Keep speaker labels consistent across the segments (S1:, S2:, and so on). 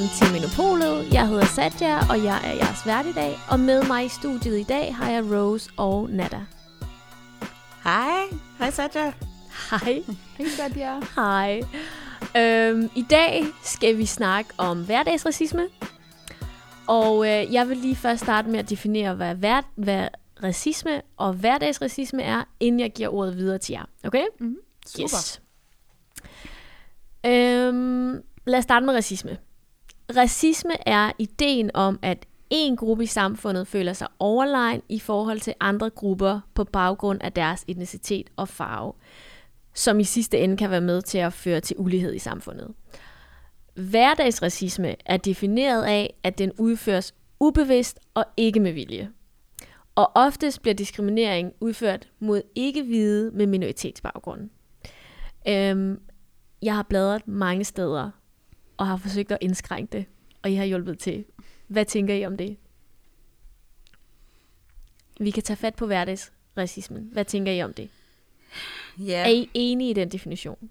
S1: Velkommen til Minopolet. Jeg hedder Satya, og jeg er jeres vært i dag. Og med mig i studiet i dag har jeg Rose og Nada.
S2: Hej. Hej Satya.
S1: Hej.
S3: Hej Satya.
S1: Hej. Øhm, I dag skal vi snakke om hverdagsracisme. Og øh, jeg vil lige først starte med at definere, hvad, hver, hvad racisme og hverdagsracisme er, inden jeg giver ordet videre til jer. Okay?
S3: Mm-hmm.
S2: Super.
S1: Yes. Øhm, lad os starte med racisme. Racisme er ideen om, at en gruppe i samfundet føler sig overlegen i forhold til andre grupper på baggrund af deres etnicitet og farve, som i sidste ende kan være med til at føre til ulighed i samfundet. Hverdagsracisme er defineret af, at den udføres ubevidst og ikke med vilje. Og oftest bliver diskriminering udført mod ikke-hvide med minoritetsbaggrund. Øhm, jeg har bladret mange steder og har forsøgt at indskrænke det, og I har hjulpet til. Hvad tænker I om det? Vi kan tage fat på hverdagsracismen. Hvad tænker I om det?
S2: Ja.
S1: Er I enige i den definition?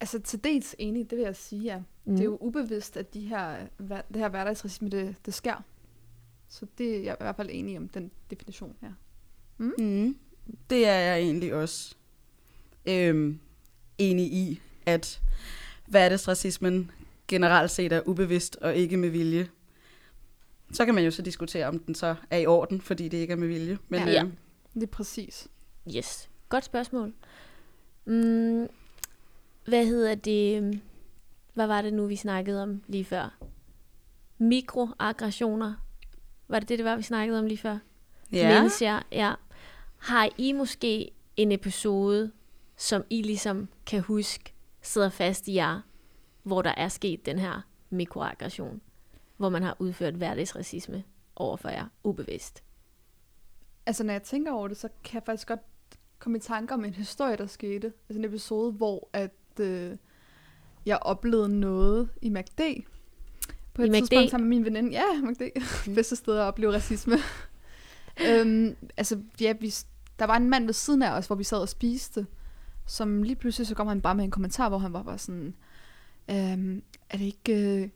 S3: Altså til dels enig, det vil jeg sige, ja. Mm. Det er jo ubevidst, at de her, det her hverdagsracisme, det, det sker. Så det er jeg i hvert fald enig om, den definition, ja.
S2: Mm. Det er jeg egentlig også øhm, enig i, at hverdagsracismen generelt set er ubevidst og ikke med vilje. Så kan man jo så diskutere, om den så er i orden, fordi det ikke er med vilje. Men
S3: Ja.
S2: ja.
S1: Ja.
S2: Øh,
S3: Det er præcis.
S1: Yes. Godt spørgsmål. Mm, hvad hedder det? Hvad var det nu, vi snakkede om lige før? Mikroaggressioner. Var det det, det var, vi snakkede om lige før?
S2: ja.
S1: Mindes jeg, ja. Har I måske en episode, som I ligesom kan huske, sidder fast i jer, hvor der er sket den her mikroaggression, hvor man har udført hverdagsracisme over for jer, ubevidst?
S3: Altså når jeg tænker over det, så kan jeg faktisk godt komme i tanke om en historie, der skete. Altså en episode, hvor at, øh, jeg oplevede noget i MACD. På
S1: I
S3: et
S1: MACD?
S3: tidspunkt sammen med min veninde. Ja, MACD. Bedste sted at opleve racisme. øhm, altså, ja, vi, der var en mand ved siden af os, hvor vi sad og spiste, som lige pludselig så kom han bare med en kommentar, hvor han var bare sådan, øhm, er det ikke, øh,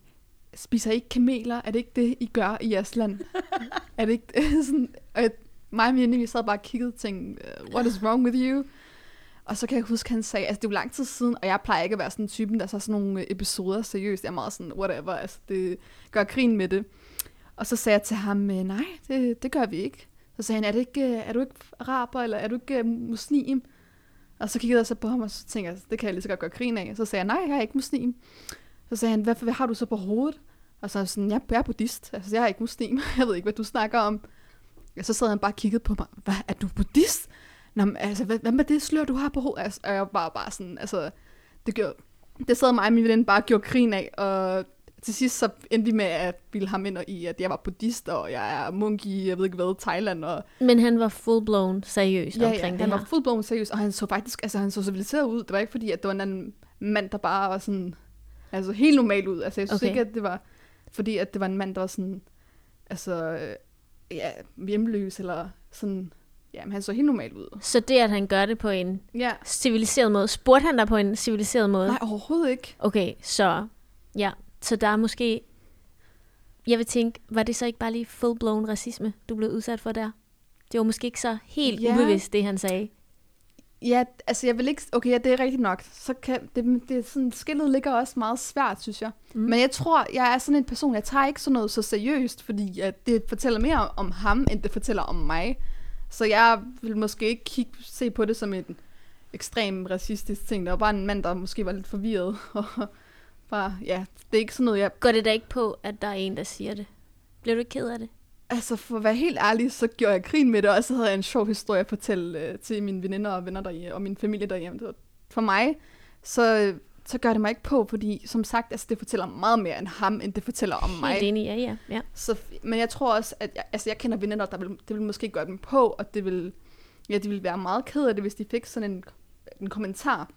S3: spiser I ikke kameler? Er det ikke det, I gør i jeres land? er det ikke sådan, og jeg, mig og min vi sad bare og kiggede og tænkte, "Øh, what is wrong with you? Og så kan jeg huske, han sagde, altså det er jo lang tid siden, og jeg plejer ikke at være sådan en typen, der så sådan nogle øh, episoder seriøst. Jeg er meget sådan, whatever, altså det gør grin med det. Og så sagde jeg til ham, øh, nej, det, det gør vi ikke. Så sagde han, er, det ikke, er du ikke araber, eller er du ikke muslim? Og så kiggede jeg så på ham, og så tænkte jeg, det kan jeg lige så godt gøre grin af. Så sagde jeg, nej, jeg er ikke muslim. Så sagde han, hvad, hvad har du så på hovedet? Og så sådan, jeg, jeg er buddhist, altså jeg er ikke muslim, jeg ved ikke, hvad du snakker om. Og så sad han bare og kiggede på mig, hvad, er du buddhist? Nå, men, altså, hvad, hvad med det slør, du har på hovedet? Altså, og jeg var bare sådan, altså, det gjorde, det sad mig og min veninde bare og gjorde grin af, og til sidst så endte vi med at bilde ham ind i, at jeg var buddhist, og jeg er munk i, jeg ved ikke hvad, Thailand, og
S1: Men han var full-blown seriøs
S3: ja,
S1: omkring
S3: ja,
S1: det
S3: han
S1: her.
S3: var fuldblom seriøs, og han så faktisk, altså han så civiliseret ud. Det var ikke fordi, at det var en anden mand, der bare var sådan, altså helt normal ud. Altså jeg synes
S1: Okay.
S3: okay. ikke, at det var, fordi at det var en mand, der var sådan, altså, øh, ja, hjemløs, eller sådan, ja, men han så helt normal ud.
S1: Så det, at han gør det på en
S3: Ja,
S1: civiliseret måde, spurgte han dig på en civiliseret måde?
S3: nej, overhovedet ikke.
S1: Okay, så ja, så der er måske, jeg vil tænke, var det så ikke bare lige full-blown racisme, du blev udsat for der? Det var måske ikke så helt
S3: Ja.
S1: ubevidst, det han sagde.
S3: Ja, altså jeg vil ikke, okay, ja, det er rigtigt nok. Så kan, det, det sådan, skillet ligger også meget svært, synes jeg.
S1: Mm.
S3: Men jeg tror, jeg er sådan en person, jeg tager ikke sådan noget så seriøst, fordi at det fortæller mere om ham, end det fortæller om mig. Så jeg vil måske ikke kigge, se på det som en ekstrem racistisk ting. Der var bare en mand, der måske var lidt forvirret. Og bare, ja, det er ikke sådan noget, jeg...
S1: Går det da ikke på, at der er en, der siger det? Bliver du ikke ked af det?
S3: Altså, for at være helt ærlig, så gjorde jeg grin med det, og så havde jeg en sjov historie at fortælle øh, til mine veninder og venner derhjemme, og min familie derhjemme. Var, for mig, så, så gør det mig ikke på, fordi som sagt, altså, det fortæller meget mere end ham, end det fortæller om mig.
S1: Helt enig, ja, ja. ja.
S3: Så, men jeg tror også, at jeg, altså jeg kender veninder, der vil, det vil måske gøre dem på, og det vil, ja, de vil være meget ked af det, hvis de fik sådan en, en kommentar.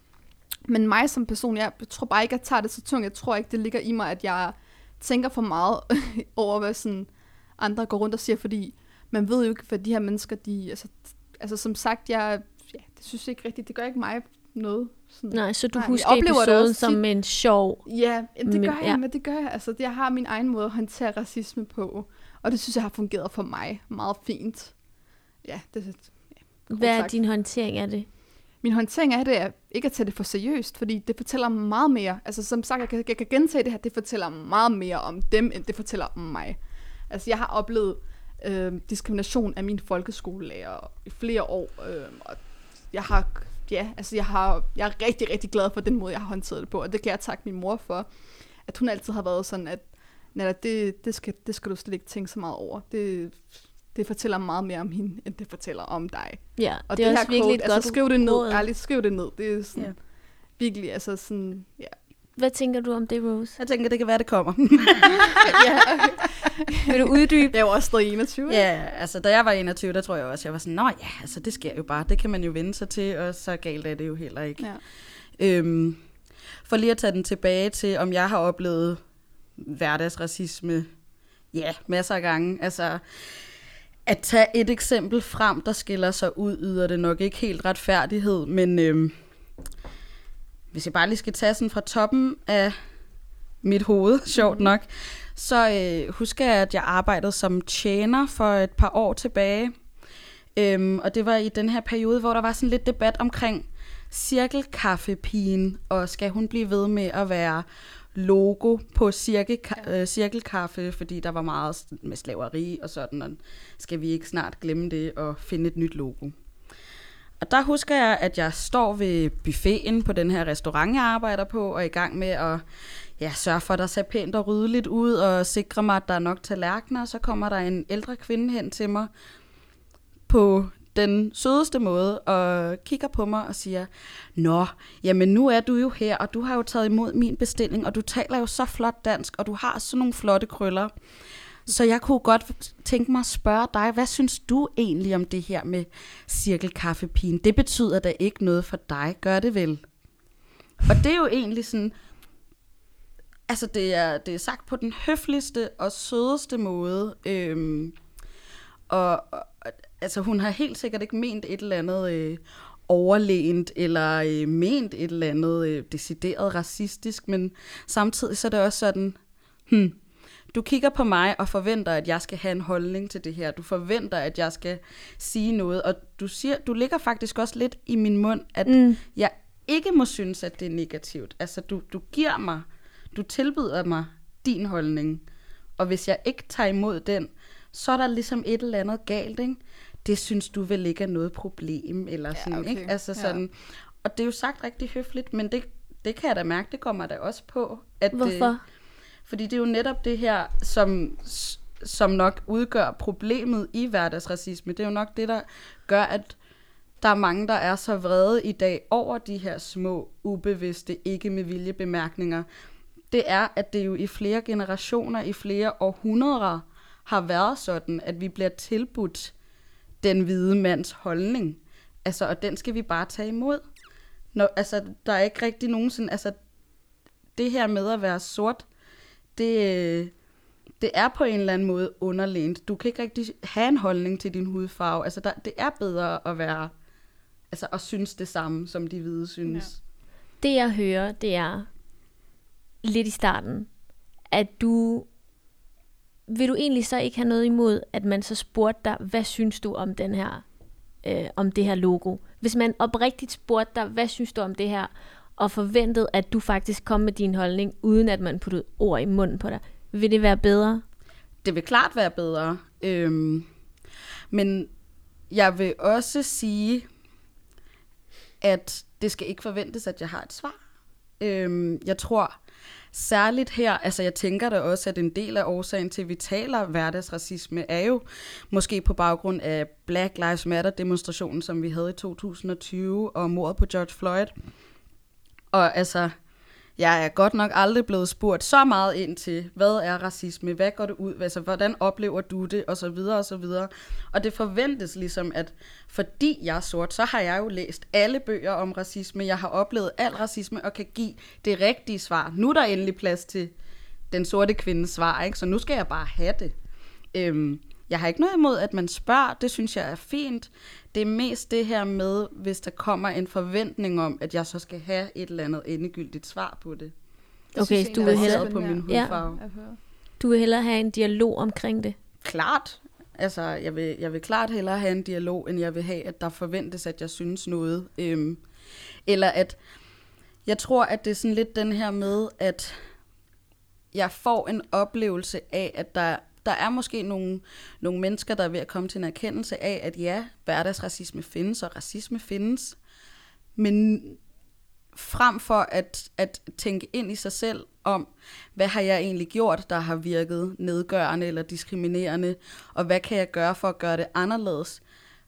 S3: Men mig som person, jeg tror bare ikke, at jeg tager det så tungt. Jeg tror ikke, det ligger i mig, at jeg tænker for meget over, hvad sådan andre går rundt og siger, fordi man ved jo ikke, hvad de her mennesker, de, altså, altså som sagt, jeg ja, det synes jeg ikke rigtigt, det gør ikke mig noget. Sådan.
S1: Nej, så du
S3: Nej,
S1: husker
S3: oplever det
S1: episoden
S3: også
S1: som
S3: tit.
S1: en sjov...
S3: Ja, det gør jeg,
S1: ja.
S3: men det gør jeg. Altså, jeg har min egen måde at håndtere racisme på, og det synes jeg har fungeret for mig meget fint. Ja, det ja,
S1: Hvad er
S3: sagt.
S1: din håndtering af det?
S3: Min håndtering af det er ikke at tage det for seriøst, fordi det fortæller meget mere. Altså som sagt, jeg kan, jeg kan gentage det her, det fortæller meget mere om dem, end det fortæller om mig. Altså jeg har oplevet øh, diskrimination af mine folkeskolelærer i flere år, øh, og jeg har, ja, altså jeg, har, jeg er rigtig, rigtig glad for den måde, jeg har håndteret det på, og det kan jeg takke min mor for, at hun altid har været sådan, at Nana, det, det, skal, det skal du slet ikke tænke så meget over. Det, det fortæller meget mere om hende, end det fortæller om dig.
S1: Ja,
S3: Og
S1: det er også
S3: her
S1: virkelig
S3: quote,
S1: et godt
S3: altså, skriv det ned.
S1: råd.
S3: Ærligt, skriv det ned. Det er sådan,
S2: Ja.
S3: virkelig, altså sådan, ja.
S1: Hvad tænker du om det, Rose?
S2: Jeg tænker, det kan være, det kommer.
S3: ja.
S1: Vil du uddybe?
S3: Jeg er jo også stadig 21. ikke?
S2: ja, altså da jeg var 21, der tror jeg også, jeg var sådan, nå ja, altså det sker jo bare, det kan man jo vende sig til, og så galt er det jo heller ikke.
S3: ja.
S2: Øhm, for lige at tage den tilbage til, om jeg har oplevet hverdagsracisme, ja, masser af gange. Altså, at tage et eksempel frem, der skiller sig ud, yder det nok ikke helt retfærdighed, men øhm, hvis jeg bare lige skal tage sådan fra toppen af mit hoved, sjovt nok, så øh, husker jeg, at jeg arbejdede som tjener for et par år tilbage. Øhm, og det var i den her periode, hvor der var sådan lidt debat omkring cirkelkaffepigen, og skal hun blive ved med at være logo på cirkelka- øh, cirkelkaffe, fordi der var meget med slaveri og sådan, og skal vi ikke snart glemme det og finde et nyt logo. Og der husker jeg, at jeg står ved buffeten på den her restaurant, jeg arbejder på, og er i gang med at ja, sørge for, at der ser pænt og ryddeligt ud, og sikre mig, at der er nok tallerkener. Så kommer der en ældre kvinde hen til mig på den sødeste måde, og kigger på mig og siger, Nå, jamen nu er du jo her, og du har jo taget imod min bestilling, og du taler jo så flot dansk, og du har sådan nogle flotte krøller. Så jeg kunne godt tænke mig at spørge dig, hvad synes du egentlig om det her med cirkelkaffepigen? Det betyder da ikke noget for dig, gør det vel? Og det er jo egentlig sådan, altså det er, det er sagt på den høfligste og sødeste måde. Øhm, og, og altså hun har helt sikkert ikke ment et eller andet øh, overlænt, eller øh, ment et eller andet øh, decideret racistisk, men samtidig så er det også sådan, hmm, du kigger på mig og forventer, at jeg skal have en holdning til det her. Du forventer, at jeg skal sige noget, og du, siger, du ligger faktisk også lidt i min mund, at
S1: Mm.
S2: jeg ikke må synes, at det er negativt. Altså, du, du giver mig, du tilbyder mig din holdning, og hvis jeg ikke tager imod den, så er der ligesom et eller andet galt, ikke? Det synes du vel ikke er noget problem, eller sådan,
S3: okay.
S2: ikke? Altså
S3: Ja.
S2: sådan, og det er jo sagt rigtig høfligt, men det, det kan jeg da mærke, det kommer da også på. At, øh,
S1: Hvorfor?
S2: fordi det er jo netop det her, som, som nok udgør problemet i hverdagsracisme. Det er jo nok det, der gør, at der er mange, der er så vrede i dag over de her små, ubevidste, ikke med vilje bemærkninger. Det er, at det jo i flere generationer, i flere århundreder, har været sådan, at vi bliver tilbudt den hvide mands holdning. Altså, og den skal vi bare tage imod. Når, altså, der er ikke rigtig nogen sådan, altså, det her med at være sort, det, øh, det er på en eller anden måde underlænt. Du kan ikke rigtig have en holdning til din hudfarve. Altså, der, det er bedre at være, altså, at synes det samme, som de hvide synes.
S1: Det jeg hører, det er lidt i starten, at du vil du egentlig så ikke have noget imod, at man så spurgte dig, hvad synes du om den her, øh, om det her logo? Hvis man oprigtigt spurgte dig, hvad synes du om det her, og forventede, at du faktisk kom med din holdning, uden at man puttede ord i munden på dig, vil det være bedre?
S2: det vil klart være bedre. Øhm, men jeg vil også sige, at det skal ikke forventes, at jeg har et svar. Øhm, jeg tror særligt her, altså jeg tænker da også, at en del af årsagen til, at vi taler hverdagsracisme, er jo måske på baggrund af Black Lives Matter-demonstrationen, som vi havde i 2020, og mordet på George Floyd. Og altså, jeg er godt nok aldrig blevet spurgt så meget ind til, hvad er racisme, hvad går det ud, altså hvordan oplever du det, og så videre, og så videre. Og det forventes ligesom, at fordi jeg er sort, så har jeg jo læst alle bøger om racisme, jeg har oplevet al racisme, og kan give det rigtige svar. Nu er der endelig plads til den sorte kvindes svar, ikke? så nu skal jeg bare have det. Øhm, jeg har ikke noget imod, at man spørger. Det synes jeg er fint. Det er mest det her med, hvis der kommer en forventning om, at jeg så skal have et eller andet endegyldigt svar på det.
S1: Okay,
S3: synes
S1: du vil
S3: er
S1: hellere-
S2: på min
S1: Ja.
S2: hudfarve.
S3: høre.
S1: Du vil hellere have en dialog omkring det.
S2: Klart. Altså, jeg vil, jeg vil klart hellere have en dialog, end jeg vil have, at der forventes, at jeg synes noget. Øhm, eller at, jeg tror, at det er sådan lidt den her med, at jeg får en oplevelse af, at der, der er måske nogle, nogle mennesker, der er ved at komme til en erkendelse af, at ja, hverdagsracisme findes, og racisme findes. Men frem for at, at tænke ind i sig selv om, hvad har jeg egentlig gjort, der har virket nedgørende eller diskriminerende, og hvad kan jeg gøre for at gøre det anderledes,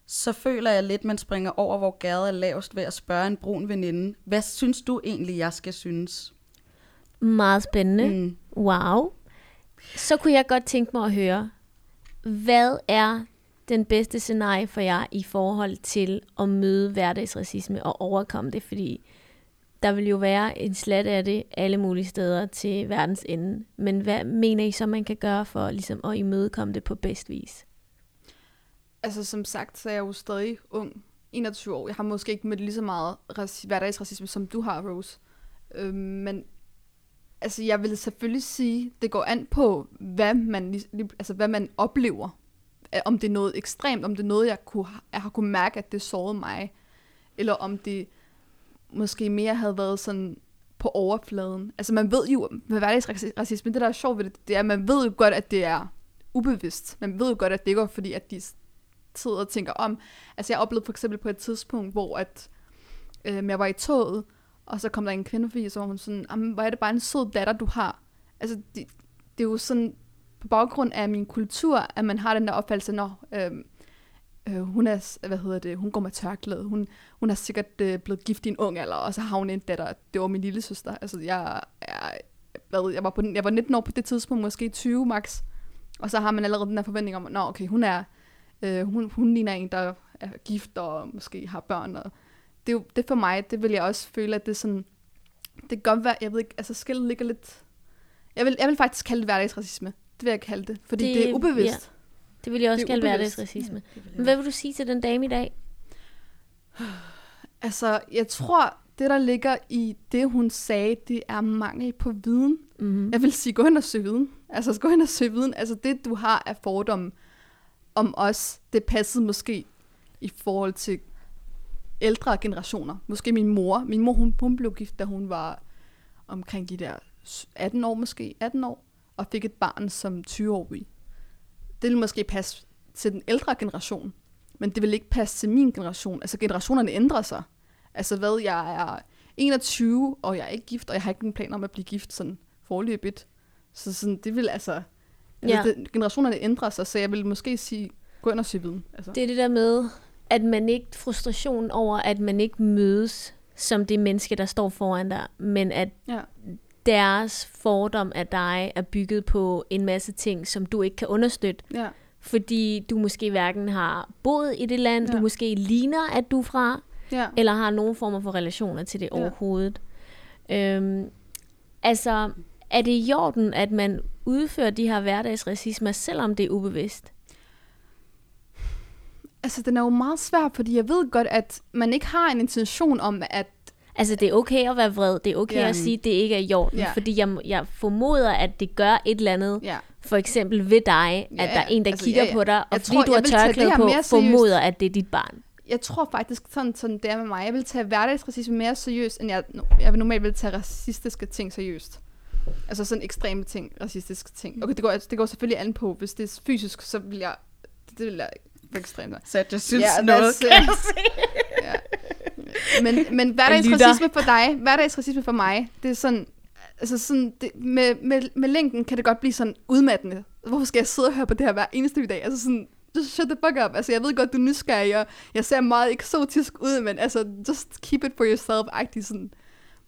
S2: så føler jeg lidt, man springer over, hvor gaden er lavest ved at spørge en brun veninde, hvad synes du egentlig, jeg skal synes?
S1: Meget spændende.
S2: Mm.
S1: Wow. Så kunne jeg godt tænke mig at høre, hvad er den bedste scenarie for jer i forhold til at møde hverdagsracisme og overkomme det? Fordi der vil jo være en slat af det alle mulige steder til verdens ende. Men hvad mener I så, man kan gøre for ligesom, at imødekomme det på bedst vis?
S3: Altså som sagt, så er jeg jo stadig ung. 21 år. Jeg har måske ikke mødt lige så meget raci- hverdagsracisme, som du har, Rose. Øh, men altså, jeg vil selvfølgelig sige, det går an på, hvad man, altså, hvad man oplever. Om det er noget ekstremt, om det er noget, jeg, kunne, jeg har kunne mærke, at det sårede mig. Eller om det måske mere havde været sådan på overfladen. Altså man ved jo, med hverdagsracisme, det der er sjovt ved det, det er, at man ved jo godt, at det er ubevidst. Man ved jo godt, at det ikke er fordi, at de sidder og tænker om. Altså jeg oplevede for eksempel på et tidspunkt, hvor at, øh, jeg var i toget, og så kom der en kvinde forbi, og så var hun sådan, hvor er det bare en sød datter, du har. Altså det, det er jo sådan, på baggrund af min kultur, at man har den der opfattelse, når øh, øh, hun er, hvad hedder det, hun går med tørklæde, hun, hun er sikkert øh, blevet gift i en ung alder, og så har hun en datter, det var min lille søster. Altså jeg, jeg, hvad, jeg, var på, jeg var 19 år på det tidspunkt, måske 20 max, og så har man allerede den der forventning om, at Nå, okay, hun er, øh, hun, hun ligner en, der er gift og måske har børn. Og det, er jo, det for mig, det vil jeg også føle, at det er sådan, det kan godt være, jeg ved ikke, altså skillet ligger lidt, jeg vil, jeg vil faktisk kalde det hverdagsracisme. Det vil jeg kalde det, fordi det,
S1: Det-
S3: er ubevidst.
S1: Det vil jeg også kalde
S3: ubevidst.
S1: hverdagsracisme. Men hvad vil du sige til den dame i dag?
S3: Altså, jeg tror, det der ligger i det, hun sagde, det er mangel på viden.
S1: Mm-hmm.
S3: Jeg vil sige, gå hen og søg viden. Altså, gå hen og søg viden. Altså, det, du har af fordomme om os, det passede måske i forhold til ældre generationer. Måske min mor. Min mor, hun, hun blev gift, da hun var omkring de der 18 år måske, 18 år, og fik et barn som 20-årig. Det ville måske passe til den ældre generation, men det vil ikke passe til min generation. Altså, generationerne ændrer sig. Altså, hvad, jeg er 21, og jeg er ikke gift, og jeg har ikke nogen planer om at blive gift sådan forløbigt. Så sådan, det vil altså... altså
S1: Ja.
S3: det, generationerne ændrer sig, så jeg vil måske sige, gå ind og søge viden. Altså.
S1: Det er det der med, at man ikke frustration over, at man ikke mødes som det menneske, der står foran dig, men at
S3: Ja.
S1: deres fordom af dig er bygget på en masse ting, som du ikke kan understøtte,
S3: ja.
S1: fordi du måske hverken har boet i det land, ja. du måske ligner, at du er fra,
S3: Ja.
S1: eller har nogen former for relationer til det
S3: Ja.
S1: overhovedet. Øhm, altså, er det i orden, at man udfører de her hverdagsracismer, selvom det er ubevidst?
S3: Altså, den er jo meget svær, fordi jeg ved godt, at man ikke har en intention om, at...
S1: Altså, det er okay at være vred. Det er okay
S3: Ja.
S1: at sige, at det ikke er i orden.
S3: Ja.
S1: Fordi jeg, jeg formoder, at det gør et eller andet,
S3: Ja,
S1: for eksempel ved dig, at der er en, der
S3: altså,
S1: kigger
S3: ja, ja.
S1: på dig, og
S3: Jeg
S1: fordi
S3: tror,
S1: du har tørklæde på, formoder, at det er dit barn.
S3: jeg tror faktisk, sådan, sådan det er med mig. Jeg vil tage hverdagsracisme mere seriøst, end jeg, jeg vil normalt vil tage racistiske ting seriøst. Altså sådan ekstreme ting, racistiske ting. Okay, det går, det går selvfølgelig an på. Hvis det er fysisk, så vil jeg... Det vil jeg ekstremt.
S2: Så jeg synes
S3: Ja,
S2: noget, kan jeg se.
S3: Ja. Men, men hverdagsracisme for dig, hverdagsracisme for mig, det er sådan, altså sådan, det, med, med, med længden kan det godt blive sådan udmattende. Hvorfor skal jeg sidde og høre på det her hver eneste dag? Altså sådan, just shut the fuck up. Altså jeg ved godt, du er nysgerrig, og jeg ser meget eksotisk ud, men altså, just keep it for yourself-agtigt sådan.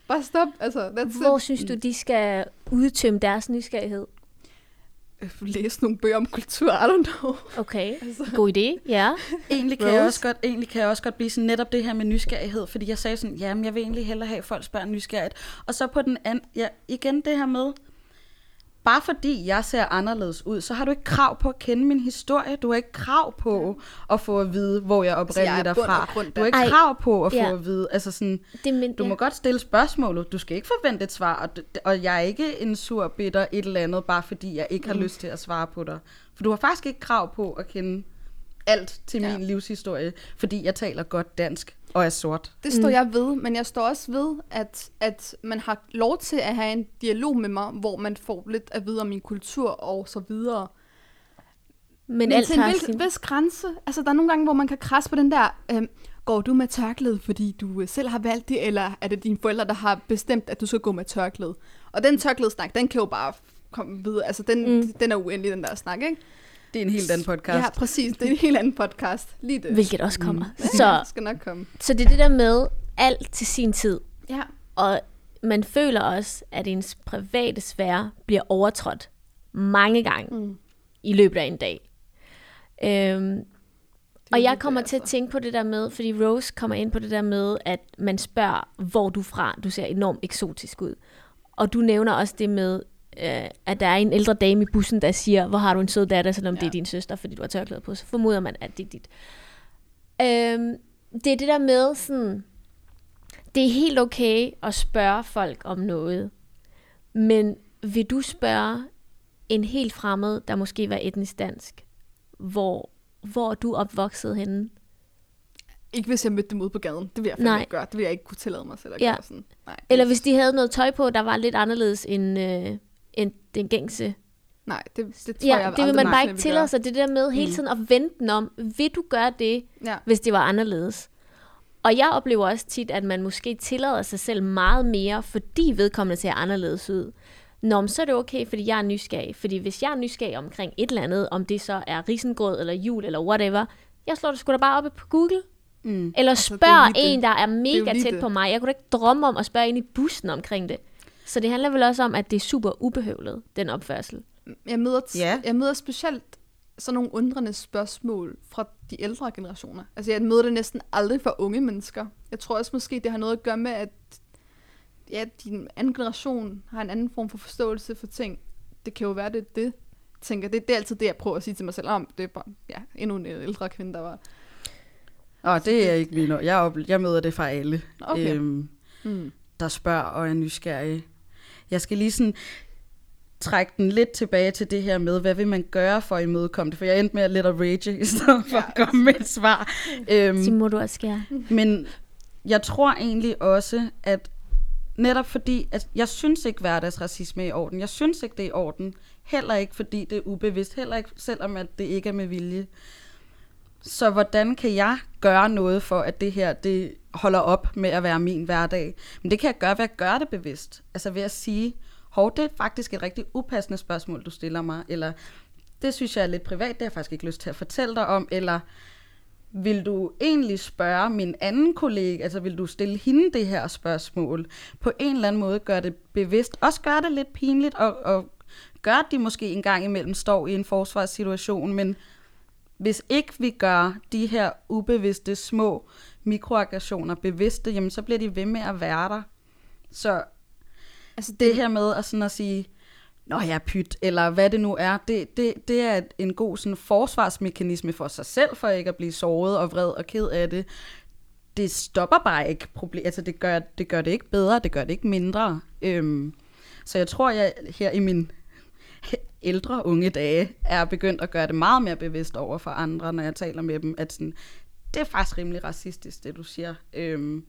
S3: Bare stop, altså, that's
S1: Hvor
S3: it.
S1: synes du, de skal udtømme deres nysgerrighed?
S3: Øh, Læse nogle bøger om kultur, I don't know.
S1: Okay,
S3: Altså.
S1: god idé, ja.
S2: Egentlig kan, jeg også godt, egentlig kan jeg også godt blive sådan netop det her med nysgerrighed, fordi jeg sagde sådan, jamen jeg vil egentlig hellere have, at folk spørger nysgerrigt. Og så på den anden, ja, igen det her med, bare fordi jeg ser anderledes ud, så har du ikke krav på at kende min historie. Du har ikke krav på at få at vide, hvor jeg oprindeligt
S3: er
S2: fra. Du har ikke
S1: Ej,
S2: krav på at få
S1: ja.
S2: at vide. Altså sådan,
S1: Det, men,
S2: du
S1: ja.
S2: må godt stille spørgsmålet. Du skal ikke forvente et svar. Og, og jeg er ikke en sur bitter et eller andet, bare fordi jeg ikke har lyst til at svare på dig. For du har faktisk ikke krav på at kende alt til
S3: Ja.
S2: min livshistorie, fordi jeg taler godt dansk og er sort.
S3: Det står mm. jeg ved, men jeg står også ved, at, at man har lov til at have en dialog med mig, hvor man får lidt at vide om min kultur og så videre.
S1: men,
S3: Men
S1: alt
S3: til en
S1: har
S3: vis,
S1: sin...
S3: vis grænse. Altså, der er nogle gange, hvor man kan krasse på den der, øhm, går du med tørklæde, fordi du øh, selv har valgt det, eller er det dine forældre, der har bestemt, at du skal gå med tørklæde? Og den tørklædesnak, den kan jo bare komme videre. Altså, den, mm. den er uendelig, den der snak, ikke?
S2: Det er en helt anden podcast.
S3: Ja, præcis. Det er en helt anden podcast. Lige det.
S1: Hvilket også kommer.
S3: Mm.
S1: Så,
S3: det skal nok komme.
S1: så det er det der med alt til sin tid.
S3: Ja.
S1: Og man føler også, at ens private sfære bliver overtrådt mange gange
S3: Mm.
S1: i løbet af en dag. Øhm, og jeg kommer til at tænke på det der med, fordi Rose kommer ind på det der med, at man spørger, hvor du fra. Du ser enormt eksotisk ud. Og du nævner også det med, øh, at der er en ældre dame i bussen, der siger, hvor har du en sød datter, selvom ja. det er din søster, fordi du har tørklæde på. Så formoder man, at det er dit. Øhm, det er det der med sådan, det er helt okay at spørge folk om noget, men vil du spørge en helt fremmed, der måske var etnisk dansk, hvor, hvor er du opvokset henne?
S3: Ikke hvis jeg mødte dem ude på gaden. Det vil jeg
S1: Nej.
S3: ikke gøre. Det vil jeg ikke kunne tillade mig selv at
S1: Ja.
S3: gøre sådan. Nej,
S1: Eller hvis de havde noget tøj på, der var lidt anderledes end, øh, den gængse.
S3: Nej, det, det tror
S1: Ja,
S3: jeg
S1: det vil man bare ikke tillade sig. Det der med hele
S3: Mm.
S1: tiden at vente den om, vil du gøre det,
S3: Ja.
S1: hvis det var anderledes? Og jeg oplever også tit, at man måske tillader sig selv meget mere, fordi vedkommende ser anderledes ud. Nå, men så er det okay, fordi jeg er nysgerrig. Fordi hvis jeg er nysgerrig omkring et eller andet, om det så er risengrød eller jul eller whatever, jeg slår det sgu da bare op på Google.
S2: Mm.
S1: Eller
S3: Altså, er
S1: spørg
S3: det.
S1: en, der er
S3: er
S1: mega
S3: lige
S1: tæt
S3: det.
S1: på mig. Jeg kunne da ikke drømme om at spørge en i bussen omkring det. Så det handler vel også om, at det er super ubehøvlet, den opførsel.
S3: Jeg møder, t-
S2: Ja.
S3: jeg møder specielt sådan nogle undrende spørgsmål fra de ældre generationer. Altså jeg møder det næsten aldrig fra unge mennesker. Jeg tror også måske, det har noget at gøre med, at ja, din anden generation har en anden form for forståelse for ting. Det kan jo være, det det. Tænker, det, det er altid det, jeg prøver at sige til mig selv om. Det er bare ja, endnu en ældre kvinde, der var...
S2: Og det er ikke lige noget. Jeg, op, jeg møder det fra alle,
S3: Okay.
S2: øhm,
S3: Mm.
S2: der spørger og er nysgerrige. Jeg skal lige sådan trække den lidt tilbage til det her med, hvad vil man gøre for at imødekomme det? For jeg endte med at lidt at rage, i stedet for at komme med et svar. Øhm,
S1: Så må du også skære.
S2: Men jeg tror egentlig også, at netop fordi, at jeg synes ikke hverdagsracisme er i orden. Jeg synes ikke, det er i orden. Heller ikke, fordi det er ubevidst. Heller ikke, selvom at det ikke er med vilje. Så hvordan kan jeg gøre noget for, at det her det holder op med at være min hverdag? Men det kan jeg gøre ved at gøre det bevidst. Altså ved at sige, hov, det er faktisk et rigtig upassende spørgsmål, du stiller mig. Eller det synes jeg er lidt privat, det har jeg faktisk ikke lyst til at fortælle dig om. Eller vil du egentlig spørge min anden kollega, altså vil du stille hende det her spørgsmål? På en eller anden måde gør det bevidst. Også gør det lidt pinligt, og, og gør, at de måske en gang imellem står i en forsvarssituation, men hvis ikke vi gør de her ubevidste små mikroaggressioner bevidste, jamen så bliver de ved med at være der. Så
S3: Altså
S2: det her med at, sådan at sige, Nå ja, pyt, eller hvad det nu er, det, det, det er en god sådan, forsvarsmekanisme for sig selv, for ikke at blive såret og vred og ked af det. Det stopper bare ikke problemet, altså det gør, det gør det ikke bedre, det gør det ikke mindre. Øhm, så jeg tror, jeg her i min ældre unge dage er begyndt at gøre det meget mere bevidst over for andre, når jeg taler med dem, at sådan, det er faktisk rimelig racistisk, det du siger. Øhm,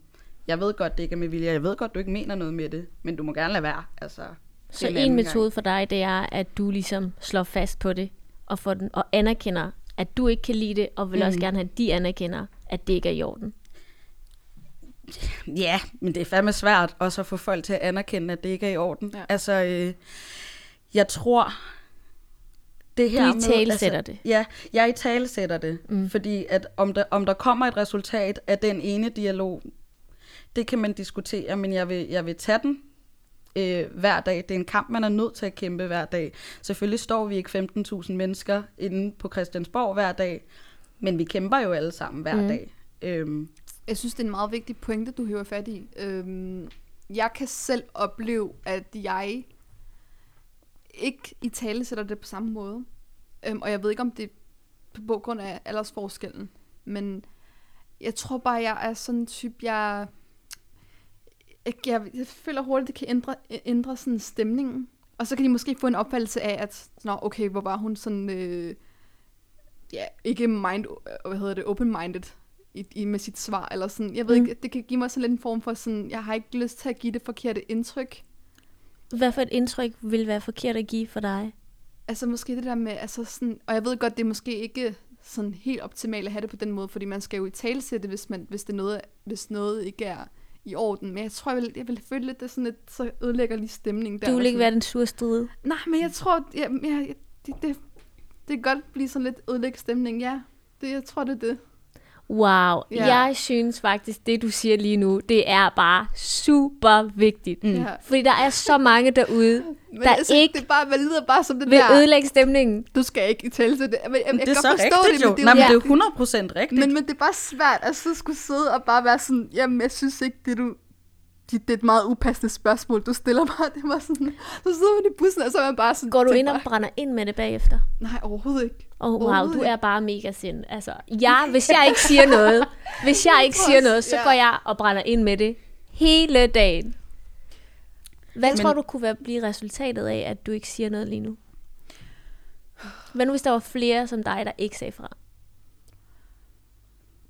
S2: jeg ved godt, det ikke er med vilje, jeg ved godt, du ikke mener noget med det, men du må gerne lade være. Altså,
S1: Så en metode for dig, det er, at du ligesom slår fast på det, og, får den, og anerkender, at du ikke kan lide det, og vil mm. også gerne have, at de anerkender, at det ikke er i orden.
S2: Ja, men det er fandme svært også at få folk til at anerkende, at det ikke er i orden.
S3: Ja.
S2: Altså, øh, jeg tror, det her
S1: Du italesætter det.
S2: Ja, jeg i tale sætter det,
S1: Mm.
S2: fordi at om der, om der kommer et resultat af den ene dialog, det kan man diskutere, men jeg vil, jeg vil tage den øh, hver dag. Det er en kamp, man er nødt til at kæmpe hver dag. Selvfølgelig står vi ikke 15.000 mennesker inde på Christiansborg hver dag, men vi kæmper jo alle sammen hver
S1: Mm.
S2: dag. Øhm,
S3: Jeg synes, det er en meget vigtig pointe, du hæver fat i. Øhm, jeg kan selv opleve, at jeg ikke i tale sætter det på samme måde. Øhm, og jeg ved ikke, om det er på grund af aldersforskellen. Men jeg tror bare, jeg er sådan en type, jeg... Jeg, jeg, jeg føler hurtigt, det kan ændre, ændre sådan stemningen. Og så kan de måske få en opfattelse af, at Nå, okay, hvor var hun sådan... Øh, ja, ikke mind, hvad hedder det, open-minded i, i, med sit svar, eller sådan. Jeg ved
S1: Mm.
S3: ikke, det kan give mig sådan lidt en form for sådan, jeg har ikke lyst til at give det forkerte indtryk.
S1: Hvad for et indtryk vil være forkert at give for dig?
S3: Altså måske det der med, altså sådan, og jeg ved godt, det er måske ikke sådan helt optimalt at have det på den måde, fordi man skal jo i talsætte, hvis, man, hvis, det er noget, hvis noget ikke er i orden. Men jeg tror, jeg vil, jeg vil føle lidt, det sådan lidt, så ødelægger lige stemningen der.
S1: Du vil ikke være den sure stride.
S3: Nej, men jeg tror, jeg, jeg, det, det, det kan godt blive sådan lidt ødelægge stemning, ja. Det, jeg tror, det er det.
S1: Wow,
S3: Ja.
S1: jeg synes faktisk, det du siger lige nu, det er bare super vigtigt.
S2: Mm.
S3: Ja.
S1: Fordi der er så mange derude,
S3: Men
S1: Der
S3: altså,
S1: ikke
S3: det er bare, man lyder bare som det
S1: vil
S3: der,
S1: ødelægge stemningen.
S3: du skal ikke i tale til det. Men, jeg, jeg,
S2: Det
S3: jeg
S2: er
S3: kan
S2: så rigtigt
S3: det,
S2: jo.
S3: men det
S2: Nej,
S3: er
S2: men
S3: jo,
S2: det er jo 100% rigtigt.
S3: men, men det er bare svært at så skulle sidde og bare være sådan, jamen jeg synes ikke, det du, det, det er et meget upassende spørgsmål, du stiller mig. Det var sådan, så sidder man i bussen, og så er man bare sådan,
S1: Går du ind og brænder ind med det bagefter?
S3: Nej, overhovedet ikke.
S1: Oh, wow,
S3: Overhovedet
S1: du
S3: ikke.
S1: er bare mega sind. Altså, jeg, hvis jeg ikke siger noget, hvis jeg ikke siger noget, så
S3: ja.
S1: går jeg og brænder ind med det hele dagen. Hvad
S2: Men-
S1: tror du kunne være, blive resultatet af, at du ikke siger noget lige nu? Hvad nu, hvis der var flere som dig, der ikke sagde fra?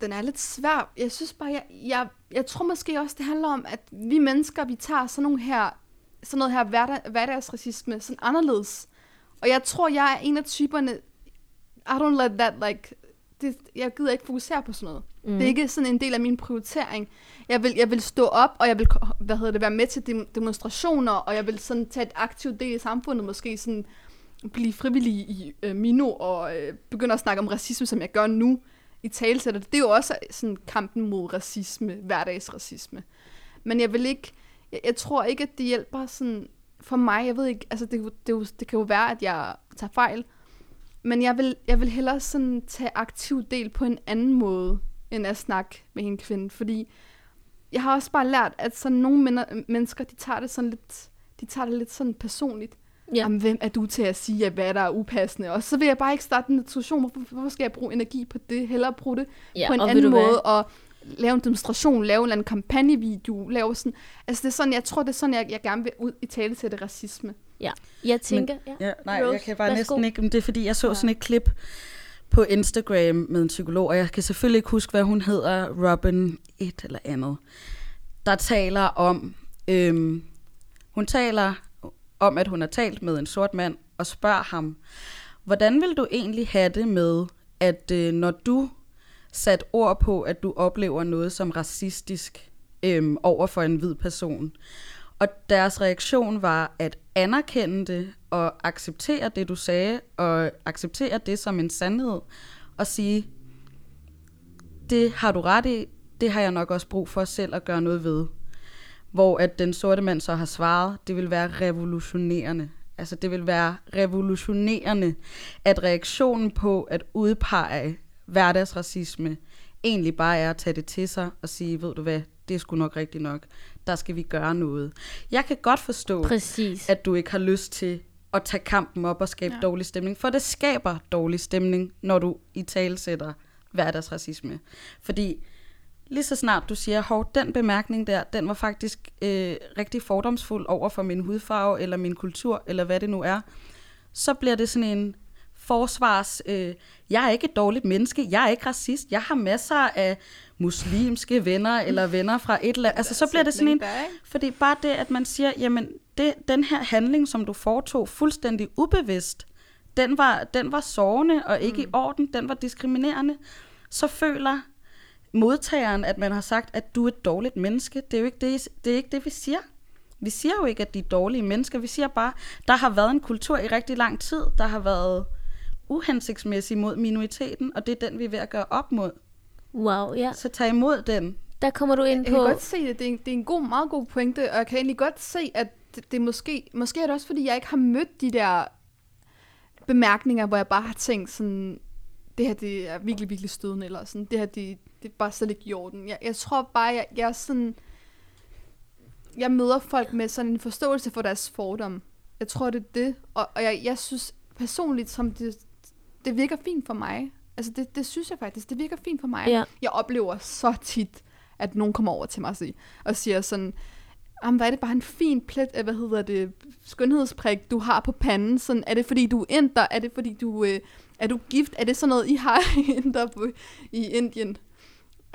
S3: Den er lidt svær. Jeg synes bare, jeg, jeg, jeg tror måske også, det handler om, at vi mennesker, vi tager sådan nogle her, sådan noget her hverdag, hverdagsracisme sådan anderledes. Og jeg tror, jeg er en af typerne, I don't let that, like, det, jeg gider ikke fokusere på sådan noget. Mm. Det er ikke sådan en del af min prioritering. Jeg vil, jeg vil stå op, og jeg vil hvad hedder det, være med til dem- demonstrationer, og jeg vil sådan tage et aktivt del i samfundet, måske sådan blive frivillig i øh, Mino, og øh, begynde at snakke om racisme, som jeg gør nu i talsætter. Det er jo også sådan kampen mod racisme, hverdagsracisme. Men jeg vil ikke, jeg, jeg tror ikke, at det hjælper sådan, for mig, jeg ved ikke, altså det, det, det, det kan jo være, at jeg tager fejl, men jeg vil, jeg vil hellere sådan tage aktiv del på en anden måde, end at snakke med en kvinde, fordi jeg har også bare lært, at sådan nogle mennesker, de tager det sådan lidt, de tager det lidt sådan personligt.
S1: Ja.
S3: Jamen, hvem er du til at sige, at hvad der er upassende? Og så vil jeg bare ikke starte en diskussion. Hvorfor, hvorfor skal jeg bruge energi på det? Hellere bruge det
S1: Ja,
S3: på en anden
S1: du hvad?
S3: måde, og lave en demonstration, lave en eller anden kampagnevideo, lave sådan, altså det er sådan, jeg tror, det er sådan, jeg, jeg gerne vil ud i tale til det racisme.
S1: Ja, jeg tænker... ja.
S2: Ja, nej,
S1: Rose,
S2: jeg kan bare
S1: værsgo.
S2: næsten ikke, men det er fordi, jeg så
S3: Ja.
S2: sådan et klip på Instagram med en psykolog, og jeg kan selvfølgelig ikke huske, hvad hun hedder, Robin et eller andet, der taler om, øhm, hun taler om, at hun har talt med en sort mand, og spørger ham, hvordan vil du egentlig have det med, at øh, når du sat ord på, at du oplever noget som racistisk øh, over for en hvid person, og deres reaktion var at anerkende det og acceptere det, du sagde, og acceptere det som en sandhed, og sige, det har du ret i, det har jeg nok også brug for selv at gøre noget ved. Hvor at den sorte mand så har svaret, det vil være revolutionerende. Altså det vil være revolutionerende, at reaktionen på at udpege hverdagsracisme egentlig bare er at tage det til sig og sige, ved du hvad, det er sgu nok rigtigt nok. Der skal vi gøre noget. Jeg kan godt forstå,
S1: Præcis.
S2: at du ikke har lyst til at tage kampen op og skabe ja. Dårlig stemning, for det skaber dårlig stemning, når du i tale sætter hverdagsracisme. Fordi lige så snart du siger, hov, den bemærkning der, den var faktisk øh, rigtig fordomsfuld over for min hudfarve, eller min kultur, eller hvad det nu er, så bliver det sådan en forsvars, øh, jeg er ikke et dårligt menneske, jeg er ikke racist, jeg har masser af muslimske venner, eller venner fra et eller andet. Altså, så bliver det sådan en, fordi bare det, at man siger, jamen, det, den her handling, som du foretog fuldstændig ubevidst, den var, den var sårende og ikke mm. i orden, den var diskriminerende, så føler modtageren, at man har sagt, at du er et dårligt menneske. Det er jo ikke det, det, er ikke det vi siger. Vi siger jo ikke, at de er dårlige mennesker. Vi siger bare, der har været en kultur i rigtig lang tid, der har været uhensigtsmæssig mod minoriteten, og det er den, vi er ved at gøre op mod.
S1: Wow, ja.
S2: Så tag imod den.
S1: Der kommer du ind
S3: Jeg kan
S1: på...
S3: godt se det. Det er, en, det er en god, meget god pointe, og jeg kan egentlig godt se, at det, det måske, måske er det også, fordi jeg ikke har mødt de der bemærkninger, hvor jeg bare har tænkt sådan, det her det er virkelig, virkelig stødende, eller sådan, det her det, det er bare slet ikke i orden. Jeg, jeg tror bare, jeg, jeg er sådan, jeg møder folk med sådan en forståelse for deres fordom. Jeg tror, det er det. Og, og jeg, jeg synes personligt, som det, det virker fint for mig. Altså, det, det synes jeg faktisk. Det virker fint for mig.
S1: Ja.
S3: Jeg oplever så tit, at nogen kommer over til mig og siger, og siger sådan, Jamen, hvad er det bare en fin plet af, hvad hedder det, skønhedsprik, du har på panden? Sådan, er det fordi, du er inder? Er det fordi, du øh, er du gift? Er det sådan noget, I har inder på, i Indien?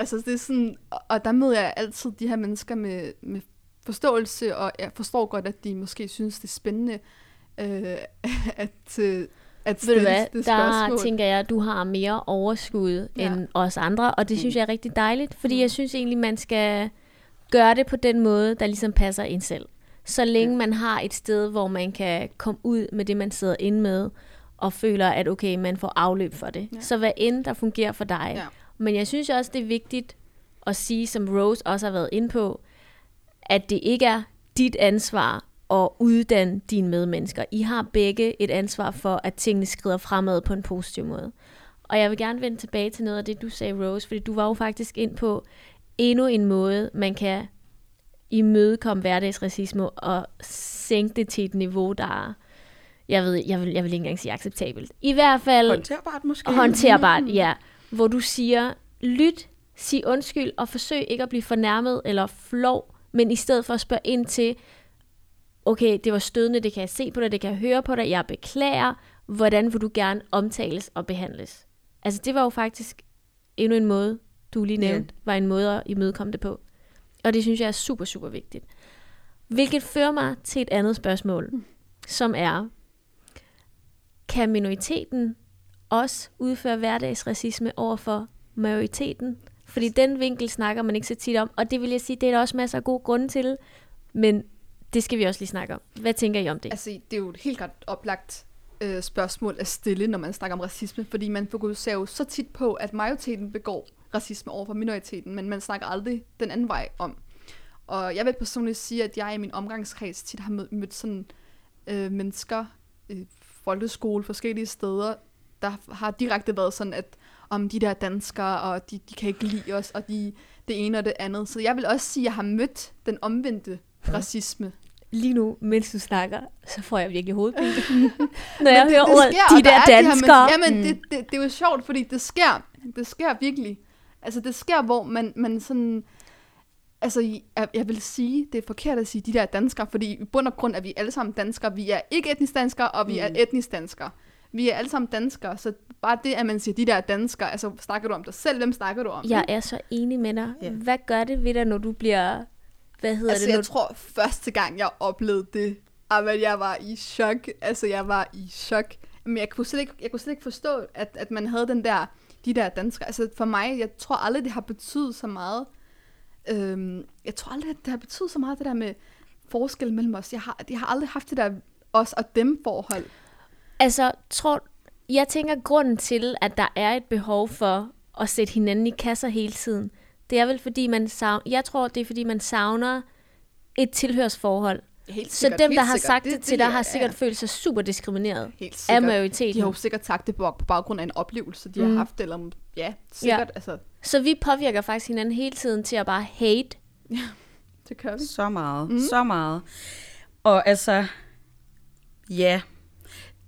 S3: Altså, det er sådan, og- der møder jeg altid de her mennesker med, med forståelse, og jeg forstår godt, at de måske synes, det er spændende øh, at, øh, at
S1: Ved du
S3: stille
S1: hvad,
S3: det
S1: der
S3: spørgsmål.
S1: tænker jeg, at du har mere overskud
S3: Ja.
S1: end os andre, og det synes jeg er rigtig dejligt, fordi jeg synes egentlig, man skal gøre det på den måde, der ligesom passer ind selv. Så længe
S2: Ja.
S1: man har et sted, hvor man kan komme ud med det, man sidder inde med, og føler, at okay, man får afløb for det.
S3: Ja.
S1: Så hvad end der fungerer for dig.
S3: Ja.
S1: Men jeg synes også, det er vigtigt at sige, som Rose også har været inde på, at det ikke er dit ansvar at uddanne dine medmennesker. I har begge et ansvar for, at tingene skrider fremad på en positiv måde. Og jeg vil gerne vende tilbage til noget af det, du sagde, Rose, fordi du var jo faktisk ind på endnu en måde, man kan imødekomme hverdagsracisme og sænke det til et niveau, der er, jeg ved, jeg vil, jeg vil ikke engang sige acceptabelt. I hvert fald
S2: Håndterbart måske?
S1: håndterbart, ja. Hvor du siger, lyt, sig undskyld, og forsøg ikke at blive fornærmet eller flov, men i stedet for at spørge ind til, okay, det var stødende, det kan jeg se på dig, det kan jeg høre på dig, jeg beklager, hvordan vil du gerne omtales og behandles? Altså det var jo faktisk endnu en måde, du lige nævnte, var en måde at imødekomme det på. Og det synes jeg er super, super vigtigt. Hvilket fører mig til et andet spørgsmål, som er, kan minoriteten også udfører hverdagsracisme over for majoriteten? Fordi den vinkel snakker man ikke så tit om, og det vil jeg sige, det er der også masser af gode grunde til, men det skal vi også lige snakke om. Hvad tænker I om det?
S3: Altså, det er jo et helt godt oplagt øh, spørgsmål at stille, når man snakker om racisme, fordi man fokuserer jo så tit på, at majoriteten begår racisme over for minoriteten, men man snakker aldrig den anden vej om. Og jeg vil personligt sige, at jeg i min omgangskreds tit har mødt, mødt sådan øh, mennesker i folkeskole, forskellige steder, der har direkte været sådan, at om de der danskere, og de, de kan ikke lide os, og de, det ene og det andet. Så jeg vil også sige, at jeg har mødt den omvendte racisme.
S1: Lige nu, mens du snakker, så får jeg virkelig hovedpine. Når jeg
S3: Men
S1: hører ordet,
S3: sker,
S1: de
S3: og
S1: der
S3: er her
S1: danskere.
S3: men- jamen, det, det, det er jo sjovt, fordi det sker. Det sker virkelig. Altså, det sker, hvor man, man sådan... Altså, jeg, jeg vil sige, det er forkert at sige de der danskere, fordi i bund og grund er vi alle sammen danskere. Vi er ikke etnisk danskere, og vi mm. er etnisk danskere. Vi er alle sammen danskere, så bare det, at man siger de der danskere, altså snakker du om dig selv, hvem snakker du om?
S1: Jeg er så enig med dig.
S2: Ja.
S1: Hvad gør det ved dig, når du bliver... Hvad hedder
S3: Altså,
S1: det? Når
S3: jeg tror, første gang, jeg oplevede det, at jeg var i chok. Altså, jeg var i chok. Men jeg kunne slet ikke, jeg kunne slet ikke forstå, at, at man havde den der, de der danskere. Altså, for mig, jeg tror aldrig, det har betydet så meget. Øhm, jeg tror aldrig, at det har betydet så meget, det der med forskel mellem os. Jeg har, jeg har aldrig haft det der os og dem forhold.
S1: Altså, tror, jeg tænker, grunden til, at der er et behov for at sætte hinanden i kasser hele tiden, det er vel fordi, man savner, jeg tror, det er fordi, man savner et tilhørsforhold.
S3: Helt
S1: Så dem, der har sagt det, til dig, har sikkert følt sig super diskrimineret
S3: helt
S1: af
S3: sikkert.
S1: majoriteten.
S3: De har jo sikkert sagt det på, baggrund af en oplevelse, de mm. har haft, eller ja, sikkert, ja. altså,
S1: Så vi påvirker faktisk hinanden hele tiden til at bare hate.
S3: det gør vi.
S2: Så meget, mm. så meget. Og altså, ja,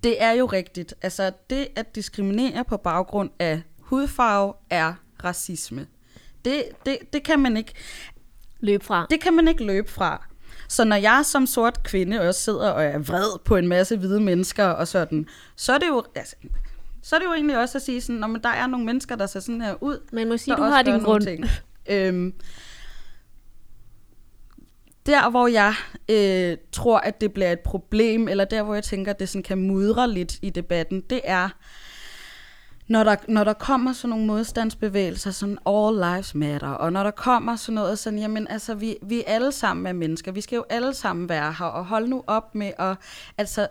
S2: det er jo rigtigt. Altså, det at diskriminere på baggrund af hudfarve er racisme. Det, det, det kan man ikke,
S1: Løb fra.
S2: det kan man ikke løbe fra. Så når jeg som sort kvinde også sidder og er vred på en masse hvide mennesker og sådan, så er det jo, altså, så er det jo egentlig også at sige sådan, når der er nogle mennesker, der ser sådan her ud,
S1: Man må sige, du har din grund.
S2: Ting. Øhm, der, hvor jeg øh, tror, at det bliver et problem, eller der, hvor jeg tænker, at det sådan kan mudre lidt i debatten, det er, når der, når der kommer sådan nogle modstandsbevægelser, sådan all lives matter, og når der kommer sådan noget sådan, jamen altså, vi, vi alle sammen er mennesker, vi skal jo alle sammen være her, og hold nu op med og altså,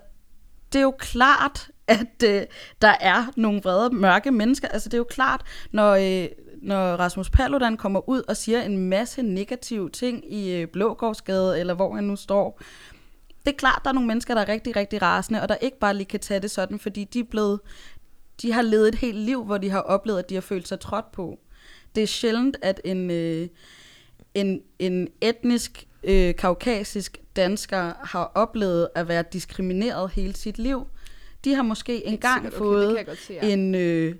S2: det er jo klart, at øh, der er nogle vrede, mørke mennesker. Altså det er jo klart, når, øh, når Rasmus Paludan kommer ud og siger en masse negative ting i øh, Blågårdsgade, eller hvor han nu står. Det er klart, der er nogle mennesker, der er rigtig, rigtig rasende, og der ikke bare lige kan tage det sådan, fordi de er blevet, de har levet et helt liv, hvor de har oplevet, at de har følt sig trådt på. Det er sjældent, at en, øh, en, en etnisk øh, kaukasisk dansker har oplevet at være diskrimineret hele sit liv. De har måske engang
S3: Sikkert,
S2: fået
S3: se, ja.
S2: en, øh,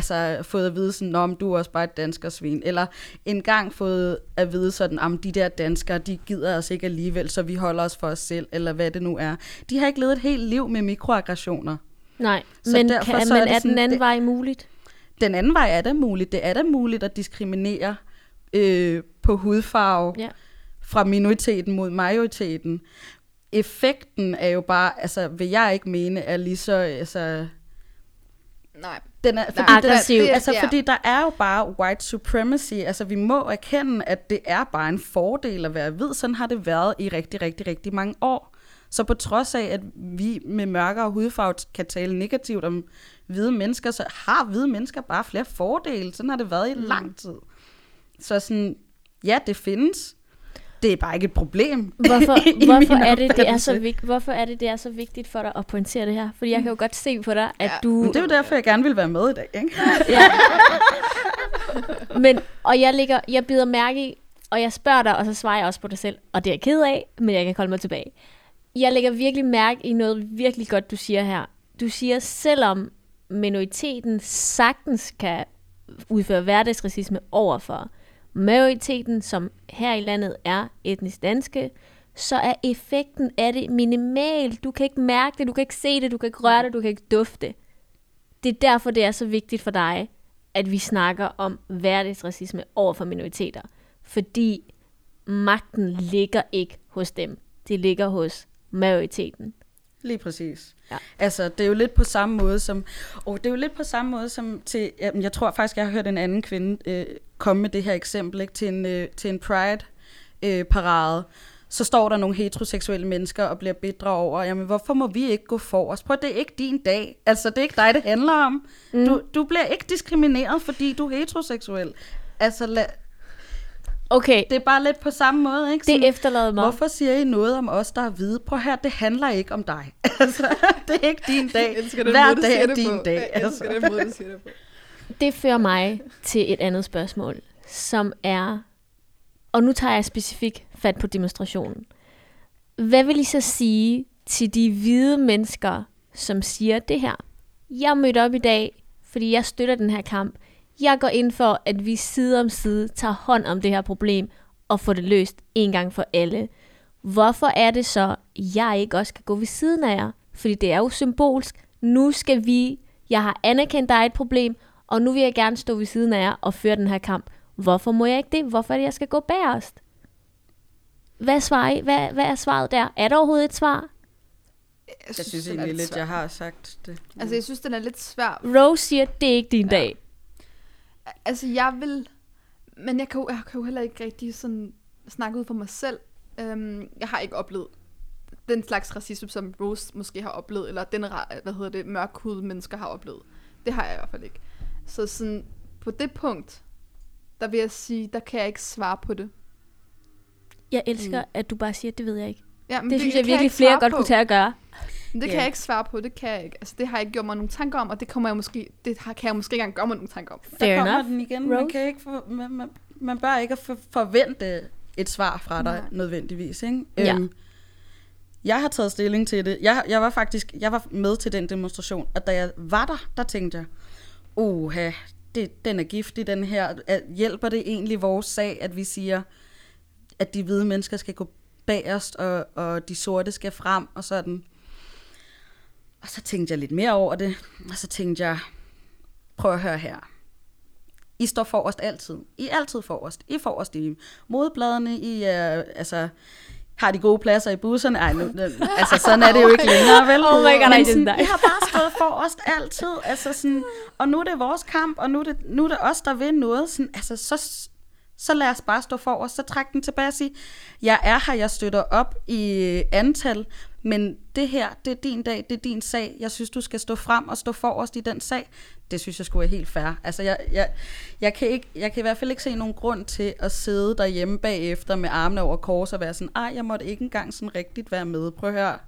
S2: altså fået at vide sådan, om du er også bare et danskersvin, eller engang fået at vide sådan, om de der danskere, de gider os ikke alligevel, så vi holder os for os selv, eller hvad det nu er. De har ikke levet et helt liv med mikroaggressioner.
S1: Nej,
S2: Så
S1: men,
S2: derfor
S1: kan,
S2: så
S1: men
S2: er
S1: er,
S2: sådan,
S1: den anden
S2: det-
S1: vej muligt?
S2: Den anden vej er da muligt. Det er da muligt at diskriminere øh, på hudfarve
S1: Ja.
S2: fra minoriteten mod majoriteten. Effekten er jo bare, altså vil jeg ikke mene, er lige så, altså,
S3: Nej.
S2: den er, fordi,
S1: Aggressiv.
S2: Der,
S3: Det
S2: altså,
S3: ja.
S2: fordi der er jo bare white supremacy. Altså, vi må erkende, at det er bare en fordel at være hvid. Sådan har det været i rigtig, rigtig, rigtig mange år. Så på trods af, at vi med mørkere hudfarve kan tale negativt om hvide mennesker, så har hvide mennesker bare flere fordele. Sådan har det været i
S3: Mm.
S2: lang tid. Så sådan, ja, det findes. Det er bare ikke et problem.
S1: Hvorfor, hvorfor, er det, det er så vigt, hvorfor er det, det er så vigtigt for dig at pointere det her? Fordi jeg kan jo godt se på dig, at
S3: Ja,
S1: du...
S2: Men det er jo derfor, jeg gerne vil være med i dag. Ikke?
S1: Ja. Men, og jeg, ligger, jeg bider mærke i, og jeg spørger dig, og så svarer jeg også på det selv. Og det er jeg ked af, men jeg kan holde mig tilbage. Jeg lægger virkelig mærke i noget virkelig godt, du siger her. Du siger, selvom minoriteten sagtens kan udføre hverdagsracisme overfor majoriteten, som her i landet er etnisk danske, så er effekten af det minimal. Du kan ikke mærke det, du kan ikke se det, du kan ikke røre det, du kan ikke dufte. Det er derfor, det er så vigtigt for dig, at vi snakker om hverdagsracisme over for minoriteter. Fordi magten ligger ikke hos dem. Det ligger hos majoriteten.
S2: Lige præcis.
S1: Ja.
S2: Altså, det er jo lidt på samme måde som... Og det er jo lidt på samme måde som til... Jeg tror faktisk, jeg har hørt en anden kvinde øh, komme med det her eksempel ikke, til en, øh, til en Pride-parade. så står der nogle heteroseksuelle mennesker og bliver bedre over, jamen hvorfor må vi ikke gå forrest? Prøv, det er ikke din dag. Altså, det er ikke dig, det handler om. Mm. Du, du bliver ikke diskrimineret, fordi du er heteroseksuel. Altså, la,
S1: Okay,
S2: det er bare lidt på samme måde, ikke?
S1: det efterlader mig.
S2: Hvorfor siger I noget om os, der er hvide? Prøv her, det handler ikke om dig. altså, det er ikke din dag.
S3: Jeg elsker den
S2: Hver dag er
S3: det
S2: din
S3: på.
S2: dag.
S3: Jeg elsker
S2: Altså.
S3: den måde, du siger det på.
S1: Det fører mig til et andet spørgsmål, som er, og nu tager jeg specifikt fat på demonstrationen. Hvad vil I så sige til de hvide mennesker, som siger det her? Jeg mødte op i dag, fordi jeg støtter den her kamp. Jeg går ind for, at vi side om side tager hånd om det her problem og får det løst en gang for alle. Hvorfor er det så, jeg ikke også skal gå ved siden af jer? Fordi det er jo symbolsk. Nu skal vi, jeg har anerkendt, der er et problem, og nu vil jeg gerne stå ved siden af jer og føre den her kamp. Hvorfor må jeg ikke det? Hvorfor er det, jeg skal gå bagerst? Hvad, svarer I? Hvad, hvad er svaret der? Er der overhovedet et svar?
S2: Jeg synes
S3: den er
S2: egentlig lidt,
S3: svær.
S2: jeg har sagt det.
S3: Altså, jeg synes, den er lidt svær.
S1: Rose siger, det er ikke din
S3: Ja.
S1: dag.
S3: Altså, jeg vil... Men jeg kan, jo, jeg kan jo heller ikke rigtig sådan snakke ud for mig selv. Øhm, jeg har ikke oplevet den slags racisme, som Rose måske har oplevet, eller den, hvad hedder det, mørkhudede mennesker har oplevet. Det har jeg i hvert fald ikke. Så sådan, på det punkt, der vil jeg sige, der kan jeg ikke svare på det.
S1: Jeg elsker, mm. at du bare siger, det ved jeg ikke.
S3: Ja, men
S1: Det, det synes
S3: kan
S1: jeg virkelig
S3: ikke
S1: flere godt
S3: på.
S1: kunne tage at gøre.
S3: Men det kan
S2: Ja.
S3: jeg ikke svare på, det kan jeg ikke. Altså, det har jeg ikke gjort mig nogle tanker om, og det kommer jeg måske, det har, kan jeg måske ikke engang gøre mig nogle tanker om.
S2: Der
S1: Fair
S2: kommer
S1: enough.
S2: den igen. Man,
S1: Rose?
S2: kan ikke for, man, man, man bør ikke for, forvente et svar fra dig
S3: Nej.
S2: nødvendigvis. Ikke?
S1: Ja.
S2: Øhm, jeg har taget stilling til det. Jeg, jeg var faktisk jeg var med til den demonstration, og da jeg var der, der tænkte jeg, uha, det, den er giftig, den her. Hjælper det egentlig vores sag, at vi siger, at de hvide mennesker skal gå bagerst, og, og de sorte skal frem, og sådan. Og så tænkte jeg lidt mere over det, og så tænkte jeg, prøv at høre her. I står forrest altid. I er altid forrest. I er forrest i modbladene. I er, altså, har de gode pladser i busserne. Ej, nu, altså, sådan er det jo ikke længere, vel?
S1: Oh my God,
S2: Men sådan,
S1: die.
S2: I har bare stået forrest altid. Altså sådan, og nu er det vores kamp, og nu er det, nu er det os, der vil noget. Sådan, altså, så, så lad os bare stå forrest. Så træk den tilbage og sige, jeg er her, jeg støtter op i øh, antal, men det her, det er din dag, det er din sag. Jeg synes, du skal stå frem og stå forrest i den sag. Det synes jeg skulle er helt fair. Altså, jeg, jeg, jeg, kan ikke, jeg kan i hvert fald ikke se nogen grund til at sidde derhjemme bagefter med armene over kors og være sådan, ej, jeg måtte ikke engang sådan rigtigt være med. Prøv at høre.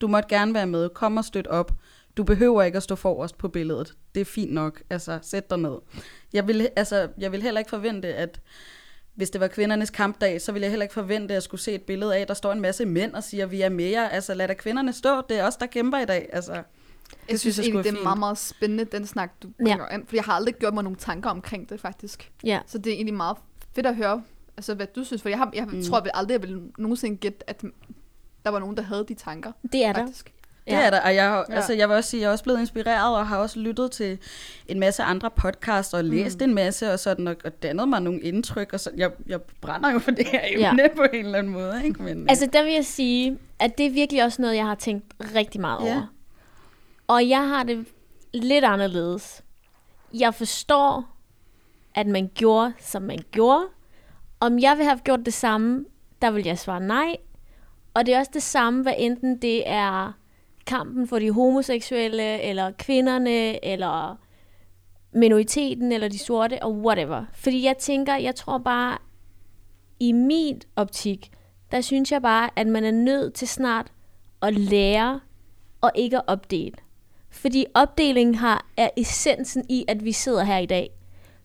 S2: Du måtte gerne være med. Kom og støt op. Du behøver ikke at stå forrest på billedet. Det er fint nok. Altså, sæt dig ned. Jeg vil, altså, jeg vil heller ikke forvente, at hvis det var kvindernes kampdag, så ville jeg heller ikke forvente, at jeg skulle se et billede af, at der står en masse mænd og siger, vi er mere. Altså lad da kvinderne stå, det er os, der kæmper i dag. Altså,
S3: Jeg
S2: synes
S3: synes,
S2: jeg
S3: egentlig, det er
S2: fint.
S3: meget, meget spændende, den snak, du bringer ja. ind. For jeg har aldrig gjort mig nogle tanker omkring det, faktisk.
S1: Ja.
S3: Så det er egentlig meget fedt at høre, altså, hvad du synes. For jeg, har, jeg mm. tror jeg aldrig, jeg vil nogensinde gætte, at der var nogen, der havde de tanker.
S1: Det er der.
S2: Det er der, og jeg,
S3: Ja.
S2: altså, jeg vil også sige, jeg er også blevet inspireret, og har også lyttet til en masse andre podcasts, og læst mm. en masse, og sådan, og, og dannet mig nogle indtryk, og så, jeg, jeg brænder jo for det her emne ja. på en eller anden måde, ikke? Men,
S1: Altså, der vil jeg sige, at det er virkelig også noget, jeg har tænkt rigtig meget
S2: Ja.
S1: over. Og jeg har det lidt anderledes. Jeg forstår, at man gjorde, som man gjorde. Om jeg vil have gjort det samme, der vil jeg svare nej. Og det er også det samme, hvad enten det er kampen for de homoseksuelle, eller kvinderne, eller minoriteten, eller de sorte, og whatever. Fordi jeg tænker, jeg tror bare, i min optik, der synes jeg bare, at man er nødt til snart at lære og ikke at opdele. Fordi opdelingen har, er essensen i, at vi sidder her i dag.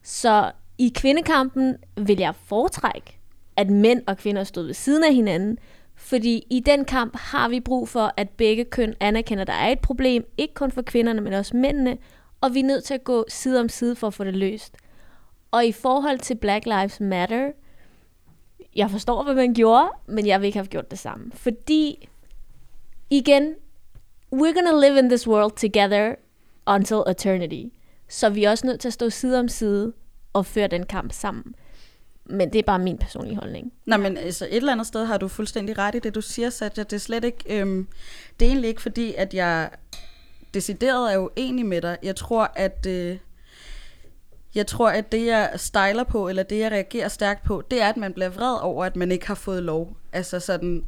S1: Så i kvindekampen vil jeg foretrække, at mænd og kvinder stod ved siden af hinanden, fordi i den kamp har vi brug for, at begge køn anerkender, at der er et problem, ikke kun for kvinderne, men også mændene, og vi er nødt til at gå side om side for at få det løst. Og i forhold til Black Lives Matter, jeg forstår, hvad man gjorde, men jeg vil ikke have gjort det samme. Fordi, igen, we're gonna live in this world together until eternity. Så vi er også nødt til at stå side om side og føre den kamp sammen. Men det er bare min personlige holdning.
S2: Nå, men altså, et eller andet sted har du fuldstændig ret i det, du siger, Satya. Det er slet ikke... Øhm, det er egentlig ikke fordi, at jeg decideret er uenig med dig. Jeg tror, at... Øh, jeg tror, at det, jeg styler på, eller det, jeg reagerer stærkt på, det er, at man bliver vred over, at man ikke har fået lov. Altså sådan...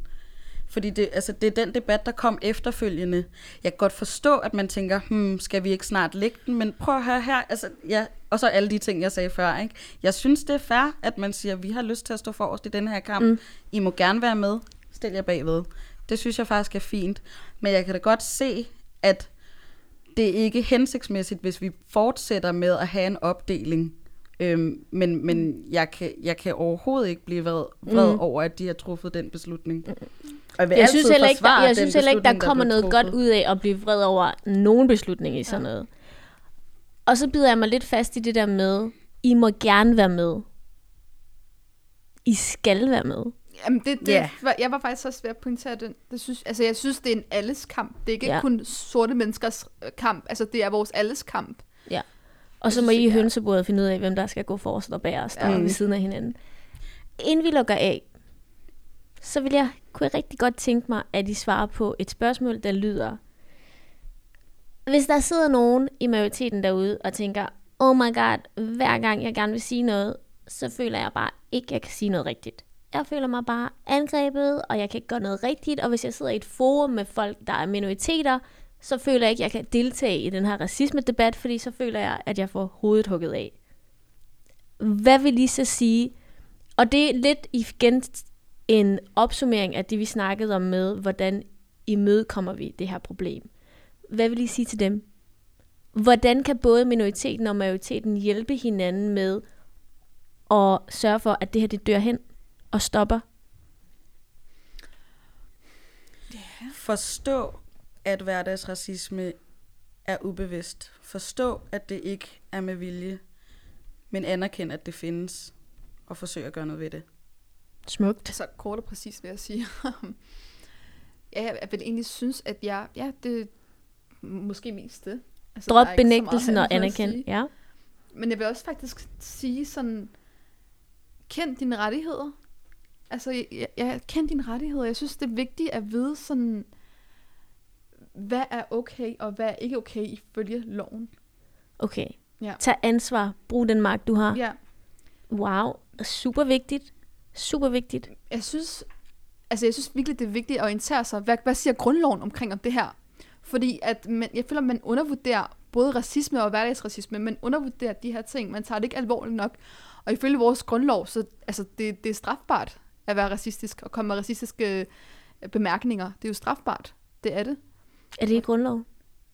S2: Fordi det, altså, det er den debat, der kom efterfølgende. Jeg kan godt forstå, at man tænker, hmm, skal vi ikke snart lægge den? Men prøv at høre her, altså, ja, og så alle de ting, jeg sagde før. Ikke? Jeg synes, det er fair, at man siger, vi har lyst til at stå forrest i den her kamp. Mm. I må gerne være med. Stil jer bagved. Det synes jeg faktisk er fint. Men jeg kan da godt se, at det er ikke hensigtsmæssigt, hvis vi fortsætter med at have en opdeling. Øhm, men men jeg, kan, jeg kan overhovedet ikke blive vred, vred mm. over, at de har truffet den beslutning. Og jeg, vil
S1: Jeg synes heller ikke, der, jeg synes heller ikke, der kommer
S2: blev
S1: noget godt
S2: truffet.
S1: ud af at blive vred over nogen beslutning i sådan noget. Og så bider jeg mig lidt fast i det der med, I må gerne være med. I skal være med.
S3: Jamen, det, det
S2: Ja.
S3: var, jeg var faktisk også ved at pointere den. Det synes, altså, jeg synes, det er en alles kamp. Det er ikke
S1: Ja.
S3: ja. kun sorte menneskers øh, kamp. Altså, det er vores alles kamp.
S1: Ja. Og så må
S3: synes,
S1: I i
S3: ja.
S1: hønsebordet finde ud af, hvem der skal gå forrest og bære og
S3: Ja.
S1: ved siden af hinanden. Inden vi lukker af, så vil jeg, kunne jeg rigtig godt tænke mig, at I svarer på et spørgsmål, der lyder, hvis der sidder nogen i majoriteten derude og tænker, oh my god, hver gang jeg gerne vil sige noget, så føler jeg bare ikke, at jeg kan sige noget rigtigt. Jeg føler mig bare angrebet, og jeg kan ikke gøre noget rigtigt, og hvis jeg sidder i et forum med folk, der er minoriteter, så føler jeg ikke, at jeg kan deltage i den her racisme-debat, fordi så føler jeg, at jeg får hovedet hugget af. Hvad vil I så sige? Og det er lidt igen en opsummering af det, vi snakkede om med, hvordan imødekommer vi det her problem. Hvad vil I sige til dem? Hvordan kan både minoriteten og majoriteten hjælpe hinanden med at sørge for, at det her det dør hen og stopper?
S2: Forstå, at hverdagsracisme er ubevidst. Forstå, at det ikke er med vilje, men anerkend, at det findes, og forsøg at gøre noget ved det.
S1: Smukt.
S3: Altså, kort og præcis vil jeg sige. ja, jeg vil egentlig synes, at jeg... Ja, det måske mest det. Altså,
S1: Drop benægtelsen og anerkend. Ja.
S3: Men jeg vil også faktisk sige sådan, kend dine rettigheder. Altså, jeg, jeg kend dine rettigheder. Jeg synes, det er vigtigt at vide sådan, hvad er okay, og hvad er ikke okay ifølge loven.
S1: Okay.
S3: Ja.
S1: Tag ansvar. Brug den magt, du har.
S3: Ja,
S1: Wow. Super vigtigt. Super vigtigt.
S3: jeg synes, altså jeg synes virkelig, det er vigtigt at orientere sig. Hvad, hvad siger grundloven omkring om det her? Fordi at man, jeg føler, at man undervurderer både racisme og hverdagsracisme. Man undervurderer de her ting. Man tager det ikke alvorligt nok. Og ifølge vores grundlov, så altså, det, det er strafbart at være racistisk og komme med racistiske øh, bemærkninger. Det er jo strafbart. Det er det.
S1: Er det i grundloven?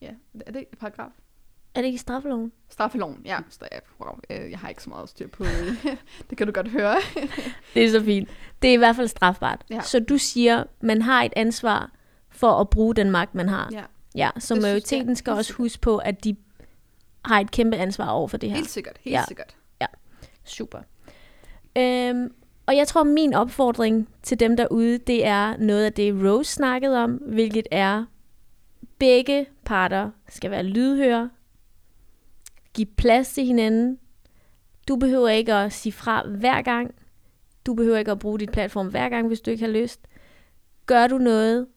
S3: Ja, er det ikke paragraf?
S1: Er det ikke i straffeloven?
S3: Straffeloven, ja. Ja wow, øh, jeg har ikke så meget styr på det. kan du godt høre.
S1: Det er så fint. Det er i hvert fald strafbart.
S3: Ja.
S1: Så du siger, man har et ansvar for at bruge den magt, man har.
S3: ja.
S1: Ja, så
S3: Det synes
S1: majoriteten
S3: jeg
S1: skal også
S3: sikkert.
S1: huske på, at de har et kæmpe ansvar over for det her.
S3: Helt sikkert, helt
S1: Ja.
S3: sikkert.
S1: Super. Øhm, og jeg tror, min opfordring til dem derude, det er noget af det, Rose snakkede om, hvilket er, begge parter skal være lydhøre, give plads til hinanden. Du behøver ikke at sige fra hver gang. Du behøver ikke at bruge dit platform hver gang, hvis du ikke har lyst. Gør du noget,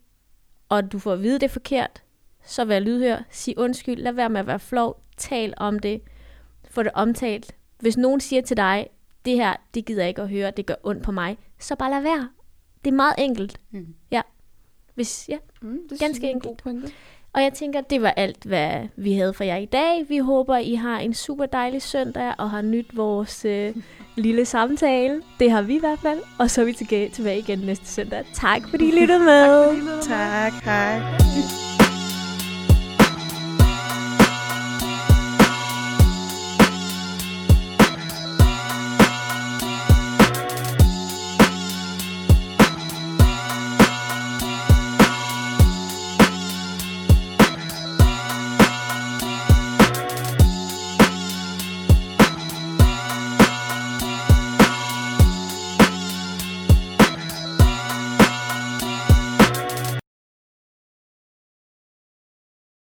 S1: og du får at vide det er forkert, så vær lydhør. Sig undskyld. Lad være med at være flov. Tal om det. Få det omtalt. Hvis nogen siger til dig, det her, det gider jeg ikke at høre, det gør ondt på mig, så bare lad være. Det er meget enkelt.
S2: Mm.
S1: Hvis, ja.
S3: Mm, det
S1: Ganske
S3: er en
S1: enkelt.
S3: god pointe.
S1: Og jeg tænker, det var alt, hvad vi havde for jer i dag. Vi håber, I har en super dejlig søndag og har nyt vores øh, lille samtale. Det har vi i hvert fald. Og så er vi tilbage, tilbage igen næste søndag. Tak fordi I lyttede med.
S3: Tak fordi I lyttede med.
S2: Tak, hej.